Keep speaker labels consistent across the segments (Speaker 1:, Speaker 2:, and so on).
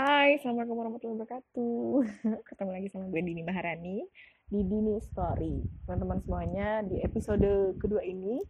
Speaker 1: Hai, Assalamualaikum warahmatullahi wabarakatuh. Ketemu lagi sama gue Dini Maharani di Dini Story. Teman-teman semuanya, di episode kedua ini,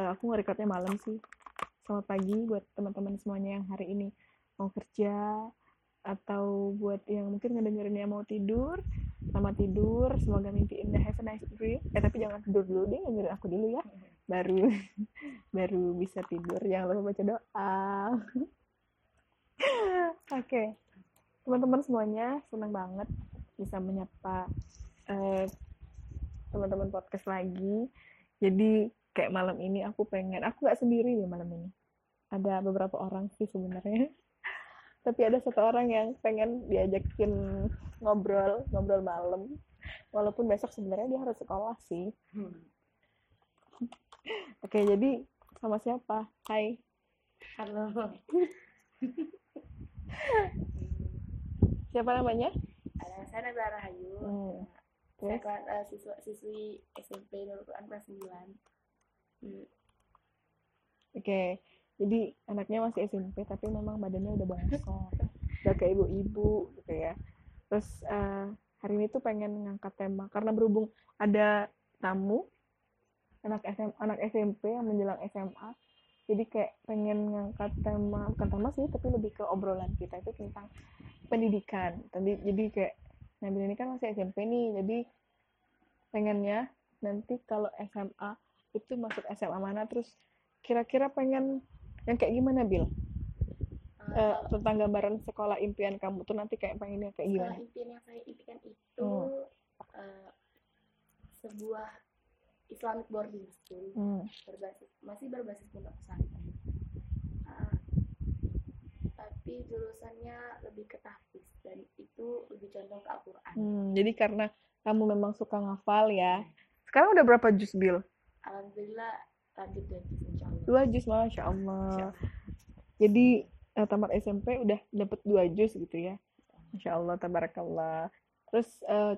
Speaker 1: uh, aku ngerekordnya malam sih. Selamat pagi buat teman-teman semuanya yang hari ini mau kerja, atau buat yang mungkin ngedengerinnya mau tidur, selamat tidur, semoga mimpi indah, have a nice dream. Eh tapi jangan tidur dulu deh, dengerin aku dulu ya. Baru baru bisa tidur. Jangan lupa baca doa. Oke, okay. teman-teman semuanya senang banget bisa menyapa eh, teman-teman podcast lagi. Jadi kayak malam ini aku pengen, aku gak sendiri ya malam ini. Ada beberapa orang sih sebenarnya tapi ada satu orang yang pengen diajakin ngobrol ngobrol malam walaupun besok sebenarnya dia harus sekolah sih hmm. oke jadi sama siapa Hai
Speaker 2: halo
Speaker 1: siapa namanya?
Speaker 2: Ada saya Nabila Rahayu. Hmm. saya kelas uh, siswa siswi SMP Nurul Quran kelas 9 hmm.
Speaker 1: oke okay jadi anaknya masih SMP tapi memang badannya udah bongkok udah kayak ibu-ibu gitu ya. Terus uh, hari ini tuh pengen ngangkat tema karena berhubung ada tamu anak SM, anak SMP yang menjelang SMA jadi kayak pengen ngangkat tema bukan tema sih tapi lebih ke obrolan kita itu tentang pendidikan tadi jadi kayak Nabil ini kan masih SMP nih jadi pengennya nanti kalau SMA itu masuk SMA mana terus kira-kira pengen yang kayak gimana Bil? Uh, uh, tentang gambaran sekolah impian kamu tuh nanti kayak pengennya kayak gimana?
Speaker 2: Sekolah impian yang saya impikan itu hmm. uh, sebuah Islamic boarding school hmm. berbasis masih berbasis pondok pesantren. Uh, tapi jurusannya lebih ke tahfiz dan itu lebih condong ke Al-Qur'an.
Speaker 1: Hmm, jadi karena kamu memang suka ngafal ya. Sekarang udah berapa juz Bil?
Speaker 2: Alhamdulillah lanjut dua juz insya Allah
Speaker 1: dua juz masya Allah jadi uh, tamat SMP udah dapet dua juz gitu ya masya Allah tabarakallah terus uh,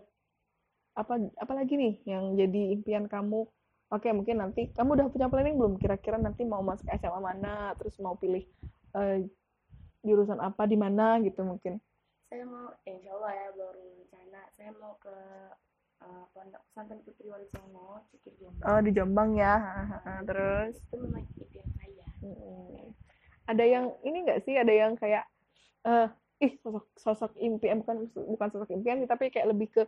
Speaker 1: apa apa lagi nih yang jadi impian kamu? Oke mungkin nanti kamu udah punya planning belum? Kira-kira nanti mau masuk SMA mana? Terus mau pilih uh, jurusan apa di mana? Gitu mungkin.
Speaker 2: Saya mau insya Allah ya baru rencana. Saya mau ke uh, pondok pesantren Putri Wali Songo Cikir Jombang.
Speaker 1: Oh di Jombang ya? Terus?
Speaker 2: Itu memang impian saya
Speaker 1: hmm. ada yang ini enggak sih? Ada yang kayak uh, ih sosok sosok impian bukan bukan sosok impian sih tapi kayak lebih ke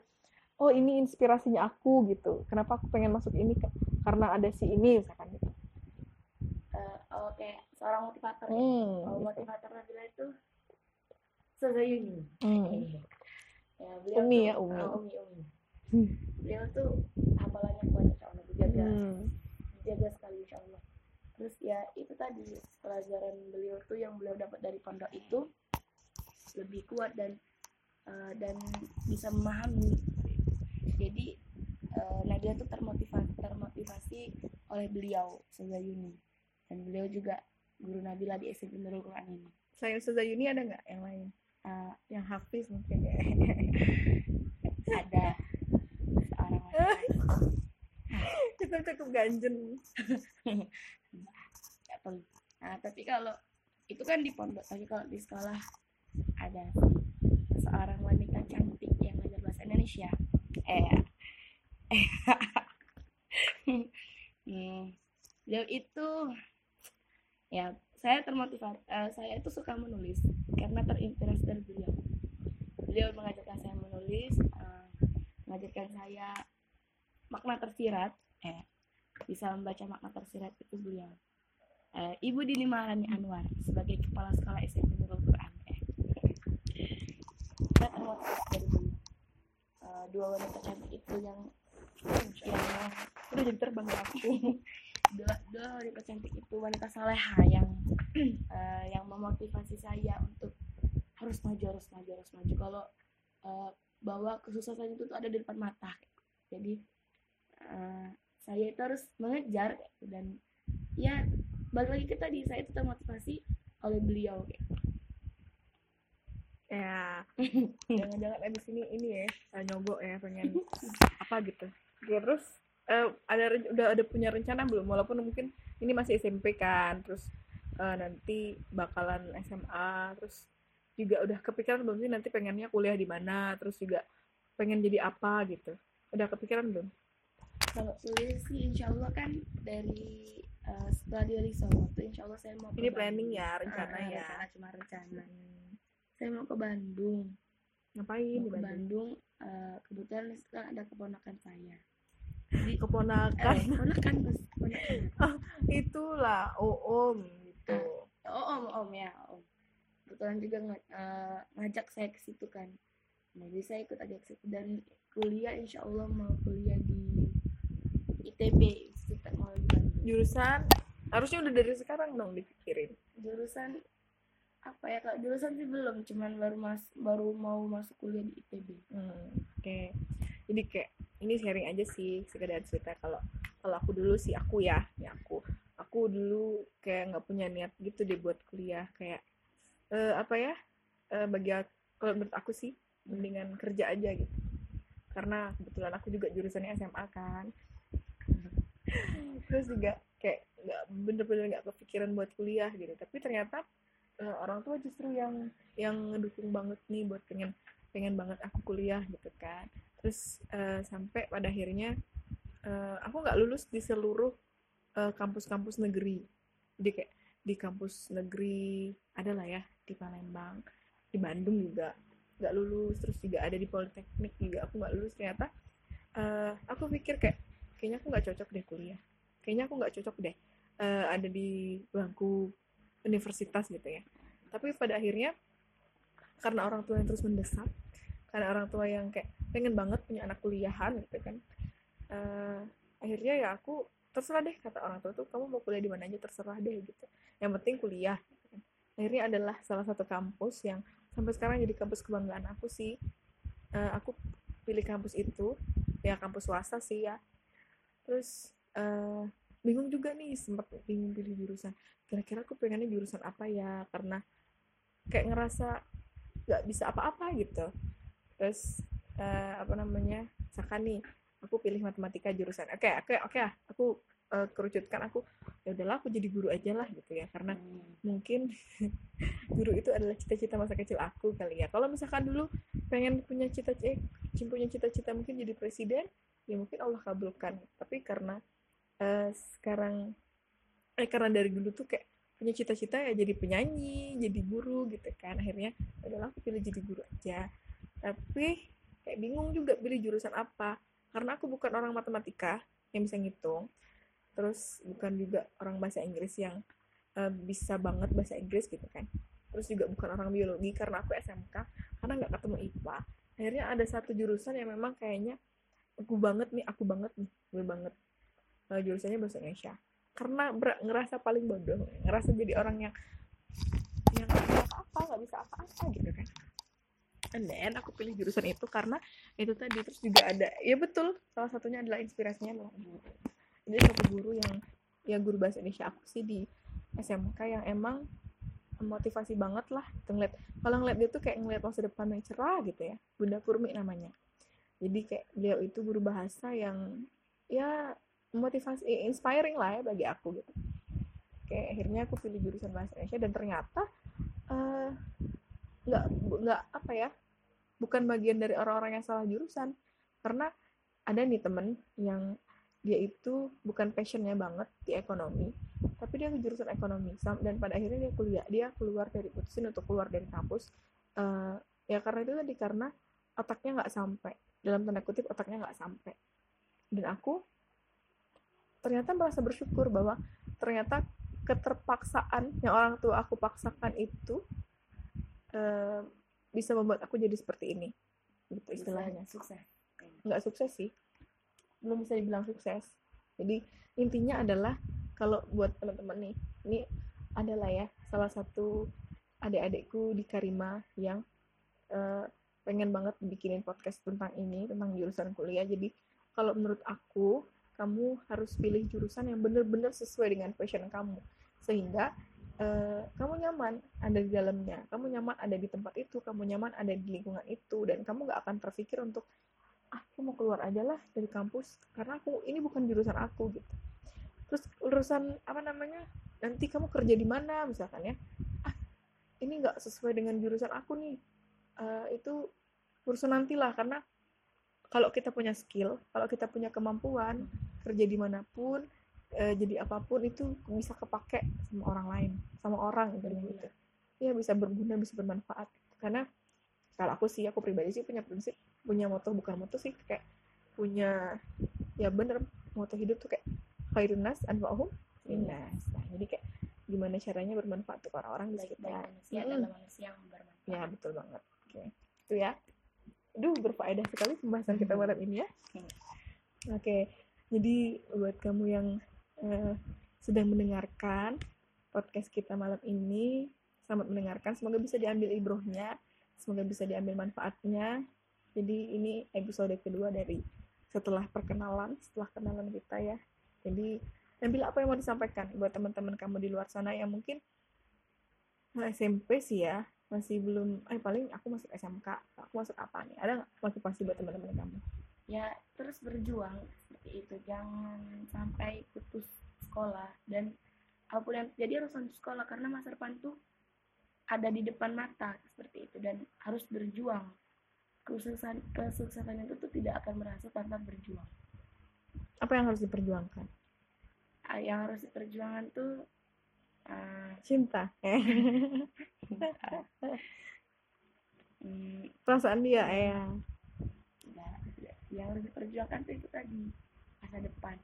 Speaker 1: oh ini inspirasinya aku gitu. Kenapa aku pengen masuk ini karena ada si ini misalkan gitu.
Speaker 2: Uh, oh kayak seorang motivator ya. hmm. ya oh, motivator Nabila itu Sezayuni. Hmm.
Speaker 1: ya, beliau umi tuh, ya umi.
Speaker 2: Oh, umi. Umi beliau tuh hafalannya kuat insya Allah. Dijaga. Hmm. dijaga sekali insya Allah. Terus ya itu tadi pelajaran beliau tuh yang beliau dapat dari pondok itu lebih kuat dan uh, dan bisa memahami jadi uh, Nadia tuh termotivasi termotivasi oleh beliau Sezayuni dan beliau juga guru Nabila di SMP Nurul Quran ini.
Speaker 1: Selain Sezayuni ada nggak yang lain? Uh, yang hafiz mungkin. Ya
Speaker 2: ada
Speaker 1: kita cukup ganjen
Speaker 2: nah tapi kalau itu kan di pondok tapi kalau di sekolah ada seorang wanita cantik yang ngajar bahasa Indonesia eh eh hmm. beliau itu ya saya termotivasi uh, saya itu suka menulis karena terinspirasi dari beliau. Beliau mengajarkan saya menulis uh, mengajarkan saya makna tersirat eh bisa membaca makna tersirat itu beliau. Eh, Ibu Dini Maharani Anwar sebagai kepala sekolah SMP Nurul Quran eh kita termotivasi dari beliau. uh, dua wanita cantik itu yang yang udah jadi terbang aku. Dua, dua wanita cantik itu wanita saleha yang uh, yang memotivasi saya untuk harus maju harus maju harus maju. Kalau uh, bahwa kesuksesan itu tuh ada di depan mata. Jadi uh, saya itu harus mengejar dan ya balik lagi ke tadi saya itu termotivasi oleh beliau gitu.
Speaker 1: Ya. Jangan-jangan di sini ini ya nyogok ya pengen apa gitu. Oke, terus uh, ada udah ada punya rencana belum? Walaupun mungkin ini masih SMP kan terus uh, nanti bakalan SMA terus juga udah kepikiran belum sih nanti pengennya kuliah di mana terus juga pengen jadi apa gitu. Udah kepikiran belum?
Speaker 2: Kalau kuliah sih insya Allah kan dari uh, setelah dari Solo tuh insya Allah saya mau
Speaker 1: ini planning ya rencana
Speaker 2: uh,
Speaker 1: ya.
Speaker 2: rencana cuma rencana saya mau ke Bandung.
Speaker 1: Ngapain
Speaker 2: mau
Speaker 1: di
Speaker 2: ke
Speaker 1: Bandung?
Speaker 2: Bandung uh, kebetulan sekarang ada keponakan saya.
Speaker 1: Di keponakan?
Speaker 2: Eh, keponakan bos keponakan.
Speaker 1: Itulah oh om gitu.
Speaker 2: Oh om om ya om kebetulan juga uh, ngajak saya ke situ kan. Nah jadi saya ikut aja ke situ dan kuliah insya Allah mau kuliah di ITB Institut Teknologi Bandung.
Speaker 1: Jurusan? Harusnya udah dari sekarang dong dipikirin.
Speaker 2: Jurusan apa ya kalau jurusan sih belum cuman baru mas baru mau masuk kuliah di ITB
Speaker 1: hmm, oke. Okay. jadi kayak ini sharing aja sih sekedar cerita kalau kalau aku dulu sih aku ya ya aku aku dulu kayak nggak punya niat gitu deh buat kuliah. Kayak uh, apa ya uh, bagi aku, kalau menurut aku sih mendingan kerja aja gitu. Karena kebetulan aku juga jurusannya SMA kan. Terus juga kayak nggak bener-bener nggak kepikiran buat kuliah gitu. Tapi ternyata uh, orang tua justru yang yang ngedukung banget nih buat pengen pengen banget aku kuliah gitu kan. Terus uh, sampai pada akhirnya uh, aku nggak lulus di seluruh kampus-kampus uh, negeri. Jadi kayak di kampus negeri ada lah ya di Palembang di Bandung juga nggak lulus terus juga ada di Politeknik juga aku nggak lulus ternyata. Uh, aku pikir kayak kayaknya aku nggak cocok deh kuliah. Kayaknya aku nggak cocok deh uh, ada di bangku universitas gitu ya. Tapi pada akhirnya karena orang tua yang terus mendesak karena orang tua yang kayak pengen banget punya anak kuliahan gitu kan uh, akhirnya ya aku terserah deh kata orang tua tuh kamu mau kuliah di mana aja terserah deh gitu. Yang penting kuliah. Gitu kan. akhirnya adalah salah satu kampus yang sampai sekarang jadi kampus kebanggaan aku sih. Uh, aku pilih kampus itu ya kampus swasta sih ya. Terus uh, bingung juga nih sempat bingung pilih jurusan. Kira-kira aku pengennya jurusan apa ya? Karena kayak ngerasa nggak bisa apa-apa gitu. Terus uh, apa namanya misalkan nih aku pilih matematika jurusan. Oke okay, oke okay, oke okay, aku uh, kerucutkan aku ya udahlah aku jadi guru aja lah gitu ya. Karena hmm. mungkin guru itu adalah cita-cita masa kecil aku kali ya. Kalau misalkan dulu pengen punya cita-cita eh, punya cita-cita mungkin jadi presiden ya mungkin Allah kabulkan. Tapi karena uh, sekarang eh karena dari dulu tuh kayak punya cita-cita ya jadi penyanyi jadi guru gitu kan. Akhirnya ya udahlah aku pilih jadi guru aja. Tapi kayak bingung juga pilih jurusan apa. Karena aku bukan orang matematika yang bisa ngitung. Terus bukan juga orang bahasa Inggris yang uh, bisa banget bahasa Inggris gitu kan. Terus juga bukan orang biologi karena aku SMK karena nggak ketemu IPA akhirnya ada satu jurusan yang memang kayaknya aku banget nih aku banget nih gue banget uh, jurusannya bahasa Indonesia. Karena ngerasa paling bodoh ngerasa jadi orang yang yang apa-apa nggak bisa apa-apa gitu kan. And then aku pilih jurusan itu karena itu tadi terus juga ada ya betul salah satunya adalah inspirasinya adalah guru jadi satu guru yang ya guru bahasa Indonesia aku sih di SMK yang emang motivasi banget lah ngeliat. Kalau ngeliat dia tuh kayak ngeliat masa depan yang cerah gitu ya Bunda Purmi namanya. Jadi kayak beliau itu guru bahasa yang ya motivasi inspiring lah ya bagi aku gitu. Kayak akhirnya aku pilih jurusan bahasa Indonesia dan ternyata eh, nggak uh, nggak apa ya bukan bagian dari orang-orang yang salah jurusan. Karena ada nih temen yang dia itu bukan passionnya banget di ekonomi tapi dia ke jurusan ekonomi. Dan pada akhirnya dia kuliah dia keluar dari putusin untuk keluar dari kampus. Uh, ya karena itu tadi karena otaknya nggak sampai. Dalam tanda kutip otaknya nggak sampai. Dan aku ternyata merasa bersyukur bahwa ternyata keterpaksaan yang orang tua aku paksakan itu uh, bisa membuat aku jadi seperti ini gitu istilahnya.
Speaker 2: sukses
Speaker 1: nggak sukses sih. Belum bisa dibilang sukses. Jadi intinya adalah kalau buat teman-teman nih ini adalah ya salah satu adik-adikku di Karima yang uh, pengen banget bikinin podcast tentang ini tentang jurusan kuliah. Jadi kalau menurut aku kamu harus pilih jurusan yang benar-benar sesuai dengan passion kamu. Sehingga uh, kamu nyaman ada di dalamnya. Kamu nyaman ada di tempat itu kamu nyaman ada di lingkungan itu dan kamu gak akan terpikir untuk ah aku mau keluar aja lah dari kampus karena aku ini bukan jurusan aku gitu. Terus urusan apa namanya nanti kamu kerja di mana misalkan ya. Ah ini nggak sesuai dengan jurusan aku nih. Uh, itu urusan nanti lah karena kalau kita punya skill kalau kita punya kemampuan kerja di mana pun uh, jadi apa pun itu bisa kepake sama orang lain sama orang gitu gitu. Ya bisa berguna bisa bermanfaat. Karena kalau aku sih aku pribadi sih punya prinsip punya moto bukan moto sih kayak punya ya bener moto hidup tuh kayak khairun nas anfa'uhum linnas. Nah jadi kayak gimana caranya bermanfaat untuk orang-orang di sekitar.
Speaker 2: manusia hmm. adalah manusia yang bermanfaat.
Speaker 1: Ya betul banget. Oke. Itu ya. Duh, berfaedah sekali pembahasan kita malam ini ya. Oke, jadi buat kamu yang uh, sedang mendengarkan podcast kita malam ini, selamat mendengarkan. Semoga bisa diambil ibrohnya, semoga bisa diambil manfaatnya. Jadi ini episode kedua dari setelah perkenalan, setelah kenalan kita ya. Jadi ambil apa yang mau disampaikan buat teman-teman kamu di luar sana yang mungkin SMP sih ya masih belum eh paling aku masuk SMK aku masuk apa nih ada nggak motivasi buat teman-teman kamu
Speaker 2: ya terus berjuang seperti itu. Jangan sampai putus sekolah. Dan apa pun yang jadi harus lanjut sekolah karena masa depan tuh ada di depan mata seperti itu. Dan harus berjuang. Kesuksesan kesuksesan itu tuh tidak akan berhasil tanpa berjuang.
Speaker 1: Apa yang harus diperjuangkan?
Speaker 2: Ah, yang harus diperjuangkan tuh uh,
Speaker 1: cinta. Perasaan dia ya.
Speaker 2: Yang harus diperjuangkan itu tadi masa depan.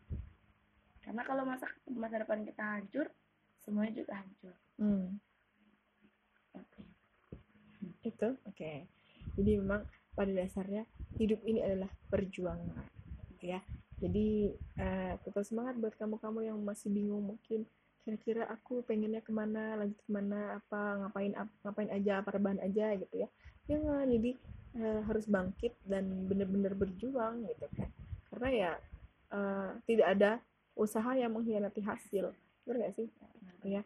Speaker 2: Karena kalau masa masa depan kita hancur semuanya juga hancur. Hmm.
Speaker 1: oke. Okay. itu oke. Okay. jadi memang pada dasarnya hidup ini adalah perjuangan ya. Jadi uh, tetap semangat buat kamu-kamu yang masih bingung mungkin. Kira-kira aku pengennya ke mana lanjut ke mana apa ngapain ap, ngapain aja apa rebahan aja gitu ya. Jangan jadi uh, harus bangkit dan benar-benar berjuang gitu kan. Karena ya uh, tidak ada usaha yang mengkhianati hasil. Benar gak sih? Ya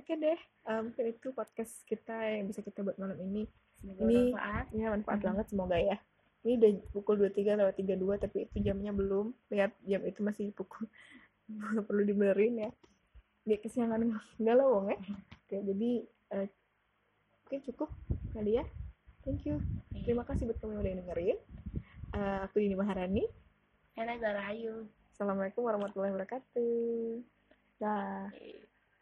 Speaker 1: oke deh uh, mungkin itu podcast kita yang bisa kita buat malam ini.
Speaker 2: Semoga ini manfaat.
Speaker 1: ya manfaat hmm. banget semoga ya. Ini udah pukul 23 lewat 32 tapi itu jamnya belum. Lihat jam itu masih pukul. Perlu dibenerin ya. Di kesiangan galau ya. Oke jadi uh, oke cukup kali ya thank you. Terima kasih buat kamu yang udah dengerin. Uh, aku Dini Maharani
Speaker 2: Hena Zarahayu
Speaker 1: Assalamualaikum warahmatullahi wabarakatuh. Dah